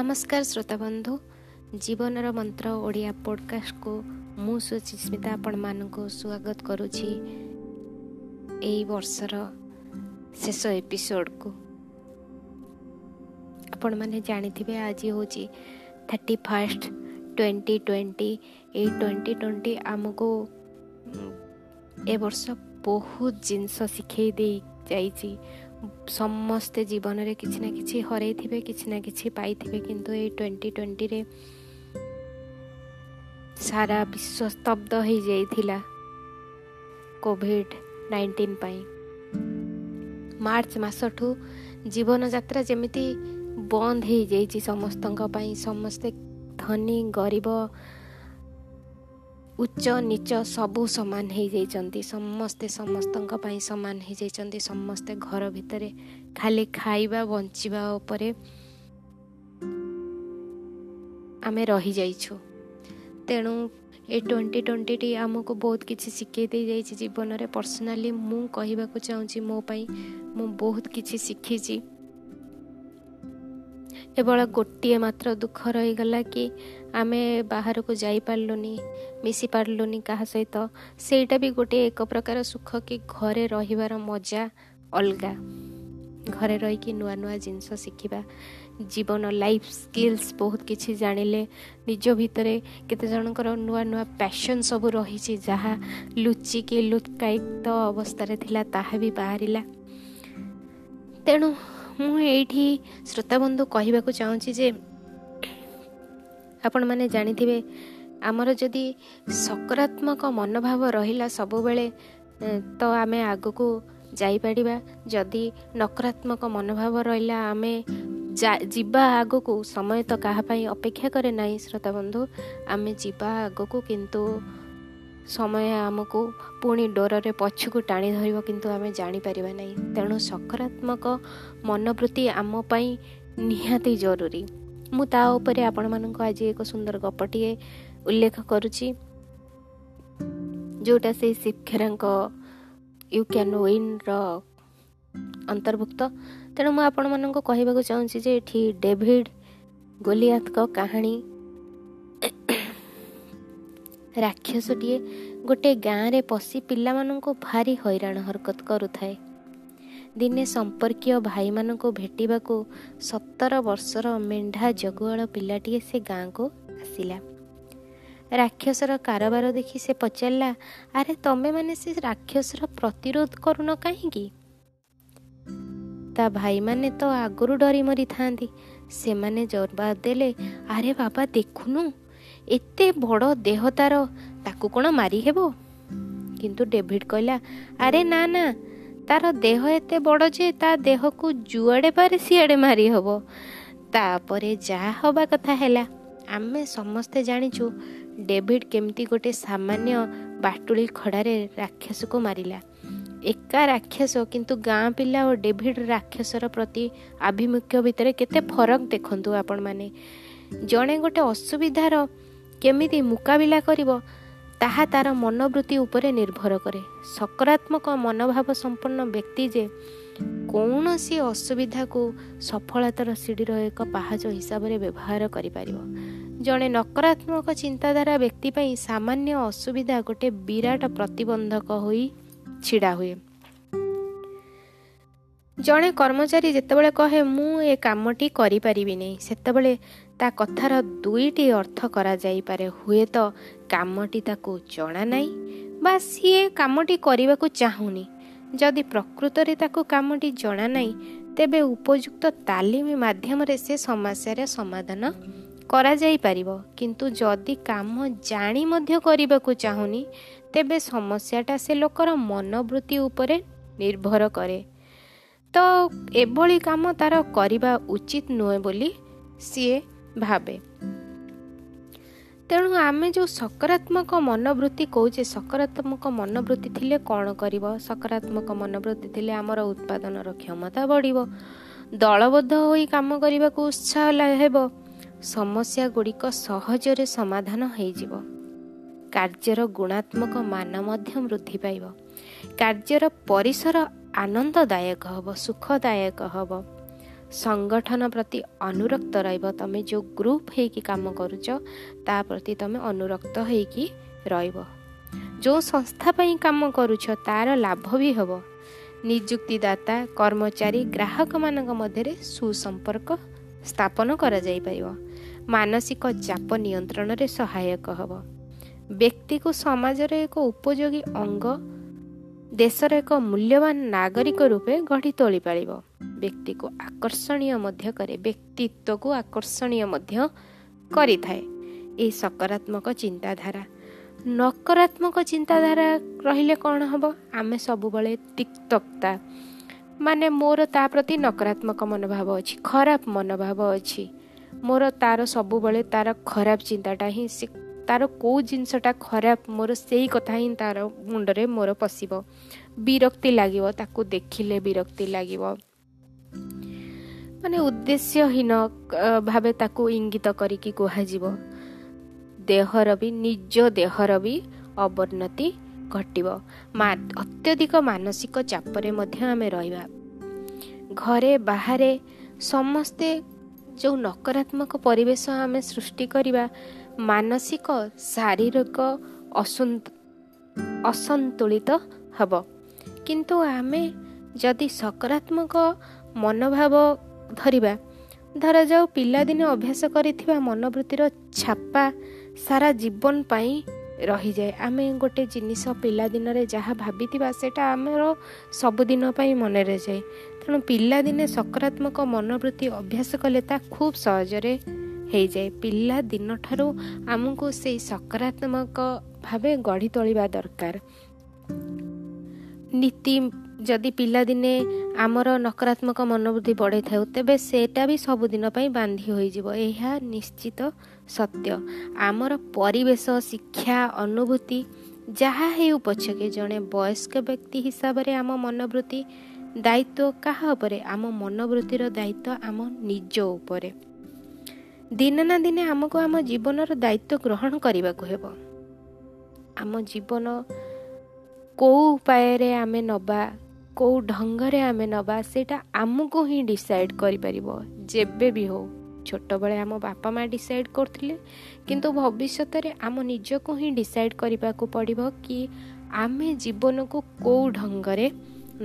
ନମସ୍କାର ଶ୍ରୋତାବନ୍ଧୁ ଜୀବନର ମନ୍ତ୍ର ଓଡ଼ିଆ ପଡ଼କାଷ୍ଟକୁ ମୁଁ ସୁଚିସ୍ମିତା ଆପଣମାନଙ୍କୁ ସ୍ୱାଗତ କରୁଛି ଏହି ବର୍ଷର ଶେଷ ଏପିସୋଡ଼କୁ। ଆପଣମାନେ ଜାଣିଥିବେ ଆଜି ହେଉଛି ଥାର୍ଟି ଫାଷ୍ଟ ଟ୍ୱେଣ୍ଟି ଟ୍ୱେଣ୍ଟି ଏଇ ଟ୍ୱେଣ୍ଟି ଟ୍ୱେଣ୍ଟି ଆମକୁ ଏ ବର୍ଷ ବହୁତ ଜିନିଷ ଶିଖେଇ ଦେଇ ଯାଇଛି। ସମସ୍ତେ ଜୀବନରେ କିଛି ନା କିଛି ହରେଇଥିବେ କିଛି ନା କିଛି ପାଇଥିବେ କିନ୍ତୁ ଏଇ ଟ୍ୱେଣ୍ଟି ଟ୍ୱେଣ୍ଟିରେ ସାରା ବିଶ୍ୱ ସ୍ତବ୍ଧ ହୋଇଯାଇଥିଲା କୋଭିଡ଼ ନାଇଣ୍ଟିନ୍ ପାଇଁ। ମାର୍ଚ୍ଚ ମାସଠୁ ଜୀବନଯାତ୍ରା ଯେମିତି ବନ୍ଦ ହୋଇଯାଇଛି ସମସ୍ତଙ୍କ ପାଇଁ ସମସ୍ତେ ଧନୀ ଗରିବ ଉଚ୍ଚ ନିଚ ସବୁ ସମାନ ହେଇଯାଇଛନ୍ତି। ସମସ୍ତେ ସମସ୍ତଙ୍କ ପାଇଁ ସମାନ ହେଇଯାଇଛନ୍ତି। ସମସ୍ତେ ଘର ଭିତରେ ଖାଲି ଖାଇବା ବଞ୍ଚିବା ଉପରେ ଆମେ ରହିଯାଇଛୁ। ତେଣୁ ଏ ଟ୍ୱେଣ୍ଟି ଟ୍ୱେଣ୍ଟିଟି ଆମକୁ ବହୁତ କିଛି ଶିଖେଇ ଦେଇଯାଇଛି ଜୀବନରେ। ପର୍ସନାଲି ମୁଁ କହିବାକୁ ଚାହୁଁଛି ମୋ ପାଇଁ ମୁଁ ବହୁତ କିଛି ଶିଖିଛି। କେବଳ ଗୋଟିଏ ମାତ୍ର ଦୁଃଖ ରହିଗଲା କି ଆମେ ବାହାରକୁ ଯାଇପାରିଲୁନି ମିଶି ପାରିଲୁନି କାହା ସହିତ। ସେଇଟା ବି ଗୋଟିଏ ଏକ ପ୍ରକାର ସୁଖ କି ଘରେ ରହିବାର ମଜା ଅଲଗା। ଘରେ ରହିକି ନୂଆ ନୂଆ ଜିନିଷ ଶିଖିବା ଜୀବନ ଲାଇଫ୍ ସ୍କିଲ୍ସ ବହୁତ କିଛି ଜାଣିଲେ ନିଜ ଭିତରେ କେତେ ଜଣଙ୍କର ନୂଆ ନୂଆ ପ୍ୟାସନ୍ ସବୁ ରହିଛି ଯାହା ଲୁଚିକି ଲୁତ୍କାୟିତ ଅବସ୍ଥାରେ ଥିଲା ତାହା ବି ବାହାରିଲା। ତେଣୁ ମୁଁ ଏଇଠି ଶ୍ରୋତାବନ୍ଧୁ କହିବାକୁ ଚାହୁଁଛି ଯେ ଆପଣମାନେ ଜାଣିଥିବେ ଆମର ଯଦି ସକାରାତ୍ମକ ମନୋଭାବ ରହିଲା ସବୁବେଳେ ତ ଆମେ ଆଗକୁ ଯାଇପାରିବା। ଯଦି ନକାରାତ୍ମକ ମନୋଭାବ ରହିଲା ଆମେ ଯିବା ଆଗକୁ ସମୟ ତ କାହା ପାଇଁ ଅପେକ୍ଷା କରେ ନାହିଁ ଶ୍ରୋତାବନ୍ଧୁ। ଆମେ ଯିବା ଆଗକୁ କିନ୍ତୁ ସମୟ ଆମକୁ ପୁଣି ଡୋରରେ ପଛକୁ ଟାଣି ଧରିବ କିନ୍ତୁ ଆମେ ଜାଣିପାରିବା ନାହିଁ। ତେଣୁ ସକାରାତ୍ମକ ମନୋବୃତ୍ତି ଆମ ପାଇଁ ନିହାତି ଜରୁରୀ। ମୁଁ ତା ଉପରେ ଆପଣମାନଙ୍କୁ ଆଜି ଏକ ସୁନ୍ଦର ଗପଟିଏ ଉଲ୍ଲେଖ କରୁଛି। ଯେଉଁଟା ସେଇ ଶିକ୍ଷାଙ୍କ ୟୁ କ୍ୟାନ୍ ୱିନ୍ର ଅନ୍ତର୍ଭୁକ୍ତ। ତେଣୁ ମୁଁ ଆପଣମାନଙ୍କୁ କହିବାକୁ ଚାହୁଁଛି ଯେ ଏଠି ଡେଭିଡ୍ ଗୋଲିଆତଙ୍କ କାହାଣୀ ରାକ୍ଷସଟିଏ ଗୋଟିଏ ଗାଁରେ ପଶି ପିଲାମାନଙ୍କୁ ଭାରି ହଇରାଣ ହରକତ କରୁଥାଏ। ଦିନେ ସମ୍ପର୍କୀୟ ଭାଇମାନଙ୍କୁ ଭେଟିବାକୁ ସତର ବର୍ଷର ମେଣ୍ଢା ଜଗୁଆଳ ପିଲାଟିଏ ସେ ଗାଁକୁ ଆସିଲା। ରାକ୍ଷସର କାରବାର ଦେଖି ସେ ପଚାରିଲା ଆରେ ତମେମାନେ ସେ ରାକ୍ଷସର ପ୍ରତିରୋଧ କରୁନ କାହିଁକି ତା ଭାଇମାନେ ତ ଆଗରୁ ଡରି ମରିଥାନ୍ତି ସେମାନେ ଜବାବ ଦେଲେ ଆରେ ବାବା ଦେଖୁନୁ ଏତେ ବଡ଼ ଦେହ ତାର ତାକୁ କ'ଣ ମାରିହେବ? କିନ୍ତୁ ଡେଭିଡ୍ କହିଲା ଆରେ ନା ନା ତାର ଦେହ ଏତେ ବଡ଼ ଯେ ତା ଦେହକୁ ଯୁଆଡ଼େ ପାରେ ସିଆଡ଼େ ମାରି ହେବ ତାପରେ ଯାହା ହେବା କଥା ହେଲା ଆମେ ସମସ୍ତେ ଜାଣିଛୁ ଡେଭିଡ୍ କେମିତି ଗୋଟେ ସାମାନ୍ୟ ବାଟୁଳି ଖଡ଼ାରେ ରାକ୍ଷସକୁ ମାରିଲା। ଏକା ରାକ୍ଷସ କିନ୍ତୁ ଗାଁ ପିଲା ଓ ଡେଭିଡ୍ ରାକ୍ଷସର ପ୍ରତି ଆଭିମୁଖ୍ୟ ଭିତରେ କେତେ ଫରକ ଦେଖନ୍ତୁ ଆପଣମାନେ। ଜଣେ ଗୋଟେ ଅସୁବିଧାର କେମିତି ମୁକାବିଲା କରିବ ତାହା ତାର ମନୋବୃତ୍ତି ଉପରେ ନିର୍ଭର କରେ। ସକାରାତ୍ମକ ମନୋଭାବ ସମ୍ପନ୍ନ ବ୍ୟକ୍ତି ଯେ କୌଣସି ଅସୁବିଧାକୁ ସଫଳତାର ସିଡ଼ିର ଏକ ପାହାଚ ହିସାବରେ ବ୍ୟବହାର କରିପାରିବ। ଜଣେ ନକାରାତ୍ମକ ଚିନ୍ତାଧାରା ବ୍ୟକ୍ତି ପାଇଁ ସାମାନ୍ୟ ଅସୁବିଧା ଗୋଟେ ବିରାଟ ପ୍ରତିବନ୍ଧକ ହୋଇ ଛିଡ଼ା ହୁଏ। ଜଣେ କର୍ମଚାରୀ ଯେତେବେଳେ କହେ ମୁଁ ଏ କାମଟି କରିପାରିବି ନାହିଁ ସେତେବେଳେ ତା କଥାର ଦୁଇଟି ଅର୍ଥ କରାଯାଇପାରେ। ହୁଏତ କାମଟି ତାକୁ ଜଣା ନାହିଁ ବା ସିଏ କାମଟି କରିବାକୁ ଚାହୁଁନି। ଯଦି ପ୍ରକୃତରେ ତାକୁ କାମଟି ଜଣା ନାହିଁ ତେବେ ଉପଯୁକ୍ତ ତାଲିମ ମାଧ୍ୟମରେ ସେ ସମସ୍ୟାର ସମାଧାନ କରାଯାଇପାରିବ। କିନ୍ତୁ ଯଦି କାମ ଜାଣି ମଧ୍ୟ କରିବାକୁ ଚାହୁଁନି ତେବେ ସମସ୍ୟାଟା ସେ ଲୋକର ମନୋବୃତ୍ତି ଉପରେ ନିର୍ଭର କରେ। ତ ଏଭଳି କାମ ତାର କରିବା ଉଚିତ ନୁହେଁ ବୋଲି ସିଏ ଭାବେ। ତେଣୁ ଆମେ ଯେଉଁ ସକାରାତ୍ମକ ମନୋବୃତ୍ତି କହୁଛେ ସକାରାତ୍ମକ ମନୋବୃତ୍ତି ଥିଲେ କ'ଣ କରିବ? ସକାରାତ୍ମକ ମନୋବୃତ୍ତି ଥିଲେ ଆମର ଉତ୍ପାଦନର କ୍ଷମତା ବଢ଼ିବ। ଦଳବଦ୍ଧ ହୋଇ କାମ କରିବାକୁ ଉତ୍ସାହ ହେବ। ସମସ୍ୟା ଗୁଡ଼ିକ ସହଜରେ ସମାଧାନ ହୋଇଯିବ। କାର୍ଯ୍ୟର ଗୁଣାତ୍ମକ ମାନ ମଧ୍ୟ ବୃଦ୍ଧି ପାଇବ। କାର୍ଯ୍ୟର ପରିସର ଆନନ୍ଦଦାୟକ ହେବ ସୁଖଦାୟକ ହେବ। ସଂଗଠନ ପ୍ରତି ଅନୁରକ୍ତ ରହିବ। ତମେ ଯେଉଁ ଗ୍ରୁପ୍ ହେଇକି କାମ କରୁଛ ତା ପ୍ରତି ତମେ ଅନୁରକ୍ତ ହେଇକି ରହିବ। ଯେଉଁ ସଂସ୍ଥା ପାଇଁ କାମ କରୁଛ ତାର ଲାଭ ବି ହେବ। ନିଯୁକ୍ତିଦାତା କର୍ମଚାରୀ ଗ୍ରାହକମାନଙ୍କ ମଧ୍ୟରେ ସୁସମ୍ପର୍କ ସ୍ଥାପନ କରାଯାଇପାରିବ। ମାନସିକ ଚାପ ନିୟନ୍ତ୍ରଣରେ ସହାୟକ ହେବ। ବ୍ୟକ୍ତିକୁ ସମାଜର ଏକ ଉପଯୋଗୀ ଅଙ୍ଗ ଦେଶର ଏକ ମୂଲ୍ୟବାନ ନାଗରିକ ରୂପେ ଗଢ଼ି ତୋଳିପାରିବ। ବ୍ୟକ୍ତିକୁ ଆକର୍ଷଣୀୟ ମଧ୍ୟ କରେ ବ୍ୟକ୍ତିତ୍ୱକୁ ଆକର୍ଷଣୀୟ ମଧ୍ୟ କରିଥାଏ। ଏହି ସକାରାତ୍ମକ ଚିନ୍ତାଧାରା। ନକାରାତ୍ମକ ଚିନ୍ତାଧାରା ରହିଲେ କ'ଣ ହେବ? ଆମେ ସବୁବେଳେ ତିକ୍ତତା। ମାନେ ମୋର ତା ପ୍ରତି ନକାରାତ୍ମକ ମନୋଭାବ ଅଛି ଖରାପ ମନୋଭାବ ଅଛି। ମୋର ତାର ସବୁବେଳେ ତାର ଖରାପ ଚିନ୍ତାଟା ହିଁ ସେ ତାର କେଉଁ ଜିନିଷଟା ଖରାପ ମୋର ସେଇ କଥା ହିଁ ତାର ମୁଣ୍ଡରେ ମୋର ପଶିବ। ବିରକ୍ତି ଲାଗିବ ତାକୁ ଦେଖିଲେ ବିରକ୍ତି ଲାଗିବ। ମାନେ ଉଦ୍ଦେଶ୍ୟହୀନ ଭାବେ ତାକୁ ଇଙ୍ଗିତ କରିକି କୁହାଯିବ। ଦେହର ବି ନିଜ ଦେହର ବି ଅବନ୍ନତି ଘଟିବ। ଅତ୍ୟଧିକ ମାନସିକ ଚାପରେ ମଧ୍ୟ ଆମେ ରହିବା। ଘରେ ବାହାରେ ସମସ୍ତେ ଯେଉଁ ନକାରାତ୍ମକ ପରିବେଶ ଆମେ ସୃଷ୍ଟି କରିବା ମାନସିକ ଶାରୀରିକ ଅସନ୍ତୁଳିତ ହେବ। କିନ୍ତୁ ଆମେ ଯଦି ସକାରାତ୍ମକ ମନୋଭାବ ଧରିବା। ଧରାଯାଉ ପିଲାଦିନେ ଅଭ୍ୟାସ କରିଥିବା ମନୋବୃତ୍ତିର ଛାପା ସାରା ଜୀବନ ପାଇଁ ରହିଯାଏ। ଆମେ ଗୋଟେ ଜିନିଷ ପିଲାଦିନରେ ଯାହା ଭାବିଥିବା ସେଇଟା ଆମର ସବୁଦିନ ପାଇଁ ମନରେ ଯାଏ। ତେଣୁ ପିଲାଦିନେ ସକାରାତ୍ମକ ମନୋବୃତ୍ତି ଅଭ୍ୟାସ କଲେ ତା ଖୁବ୍ ସହଜରେ ହେଇଯାଏ। ପିଲାଦିନଠାରୁ ଆମକୁ ସେଇ ସକାରାତ୍ମକ ଭାବେ ଗଢ଼ି ତୋଳିବା ଦରକାର। ନୀତି ଯଦି ପିଲାଦିନେ ଆମର ନକାରାତ୍ମକ ମନୋବୃତ୍ତି ବଢ଼େଇଥାଉ ତେବେ ସେଇଟା ବି ସବୁଦିନ ପାଇଁ ବାନ୍ଧି ହୋଇଯିବ। ଏହା ନିଶ୍ଚିତ ସତ୍ୟ। ଆମର ପରିବେଶ ଶିକ୍ଷା ଅନୁଭୂତି ଯାହା ହେଉ ପଛକେ ଜଣେ ବୟସ୍କ ବ୍ୟକ୍ତି ହିସାବରେ ଆମ ମନୋବୃତ୍ତି ଦାୟିତ୍ୱ କାହା ଉପରେ? ଆମ ମନୋବୃତ୍ତିର ଦାୟିତ୍ୱ ଆମ ନିଜ ଉପରେ। ଦିନେ ନା ଦିନେ ଆମକୁ ଆମ ଜୀବନର ଦାୟିତ୍ୱ ଗ୍ରହଣ କରିବାକୁ ହେବ। ଆମ ଜୀବନ କେଉଁ ଉପାୟରେ ଆମେ ନେବା କେଉଁ ଢଙ୍ଗରେ ଆମେ ନେବା ସେଇଟା ଆମକୁ ହିଁ ଡିସାଇଡ଼୍ କରିପାରିବ ଯେବେ ବି ହଉ। ଛୋଟବେଳେ ଆମ ବାପା ମା' ଡିସାଇଡ଼୍ କରୁଥିଲେ କିନ୍ତୁ ଭବିଷ୍ୟତରେ ଆମ ନିଜକୁ ହିଁ ଡିସାଇଡ଼୍ କରିବାକୁ ପଡ଼ିବ କି ଆମେ ଜୀବନକୁ କେଉଁ ଢଙ୍ଗରେ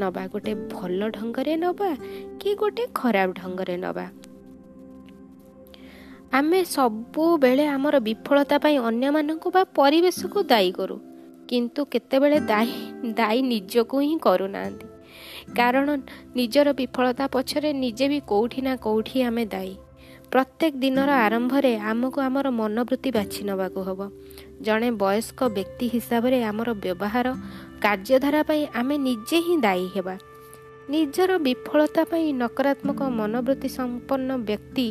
ନେବା ଗୋଟେ ଭଲ ଢଙ୍ଗରେ ନେବା କି ଗୋଟେ ଖରାପ ଢଙ୍ଗରେ ନେବା। ଆମେ ସବୁବେଳେ ଆମର ବିଫଳତା ପାଇଁ ଅନ୍ୟମାନଙ୍କୁ ବା ପରିବେଶକୁ ଦାୟୀ କରୁ କିନ୍ତୁ କେତେବେଳେ ଦାୟୀ ଦାୟୀ ନିଜକୁ ହିଁ କରୁନାହାନ୍ତି। କାରଣ ନିଜର ବିଫଳତା ପଛରେ ନିଜେ ବି କେଉଁଠି ନା କେଉଁଠି ଆମେ ଦାୟୀ। ପ୍ରତ୍ୟେକ ଦିନର ଆରମ୍ଭରେ ଆମକୁ ଆମର ମନୋବୃତ୍ତି ବାଛି ନେବାକୁ ହେବ। ଜଣେ ବୟସ୍କ ବ୍ୟକ୍ତି ହିସାବରେ ଆମର ବ୍ୟବହାର କାର୍ଯ୍ୟଧାରା ପାଇଁ ଆମେ ନିଜେ ହିଁ ଦାୟୀ ହେବା। ନିଜର ବିଫଳତା ପାଇଁ ନକାରାତ୍ମକ ମନୋବୃତ୍ତି ସମ୍ପନ୍ନ ବ୍ୟକ୍ତି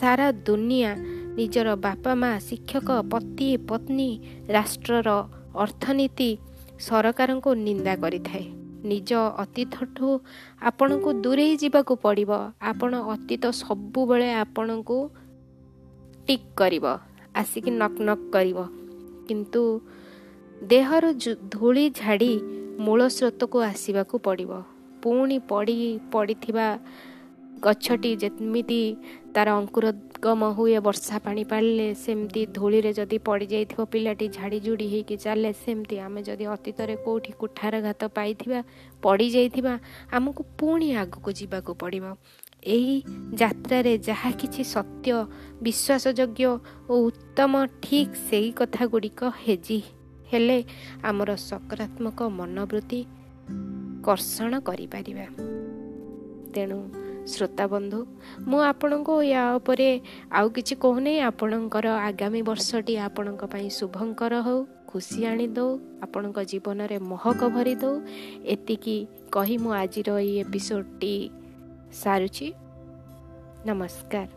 ସାରା ଦୁନିଆ ନିଜର ବାପା ମା ଶିକ୍ଷକ ପତି ପତ୍ନୀ ରାଷ୍ଟ୍ରର ଅର୍ଥନୀତି ସରକାରଙ୍କୁ ନିନ୍ଦା କରିଥାଏ। ନିଜ ଅତୀତଠୁ ଆପଣଙ୍କୁ ଦୂରେଇ ଯିବାକୁ ପଡ଼ିବ। ଆପଣ ଅତୀତ ସବୁବେଳେ ଆପଣଙ୍କୁ ଟିକ୍ କରିବ ଆସିକି ନକ୍ ନକ୍ କରିବ। କିନ୍ତୁ ଦେହରୁ ଧୂଳି ଝାଡ଼ି ମୂଳ ସ୍ରୋତକୁ ଆସିବାକୁ ପଡ଼ିବ। ପୁଣି ପଡ଼ି ପଡ଼ିଥିବା ଗଛଟି ଯେମିତି ତାର ଅଙ୍କୁରଗମ ହୁଏ ବର୍ଷା ପାଣି ପାଳିଲେ ସେମିତି ଧୂଳିରେ ଯଦି ପଡ଼ିଯାଇଥିବ ପିଲାଟି ଝାଡ଼ି ଝୁଡ଼ି ହେଇକି ଚାଲେ ସେମିତି ଆମେ ଯଦି ଅତୀତରେ କେଉଁଠି କୁଠାରଘାତ ପାଇଥିବା ପଡ଼ିଯାଇଥିବା ଆମକୁ ପୁଣି ଆଗକୁ ଯିବାକୁ ପଡ଼ିବ। ଏହି ଯାତ୍ରାରେ ଯାହା କିଛି ସତ୍ୟ ବିଶ୍ୱାସଯୋଗ୍ୟ ଓ ଉତ୍ତମ ଠିକ୍ ସେଇ କଥା ଗୁଡ଼ିକ ହେଜି ହେଲେ ଆମର ସକାରାତ୍ମକ ମନୋବୃତ୍ତି କର୍ଷଣ କରିପାରିବା। ତେଣୁ ଶ୍ରୋତାବନ୍ଧୁ ମୁଁ ଆପଣଙ୍କୁ ୟା ଉପରେ ଆଉ କିଛି କହୁନି ଆପଣଙ୍କର ଆଗାମୀ ବର୍ଷଟି ଆପଣଙ୍କ ପାଇଁ ଶୁଭଙ୍କର ହେଉ ଖୁସି ଆଣିଦେଉ ଆପଣଙ୍କ ଜୀବନରେ ମହକ ଭରିଦେଉ ଏତିକି କହି ମୁଁ ଆଜିର ଏଇ ଏପିସୋଡ଼ଟି ସାରୁଛି। ନମସ୍କାର।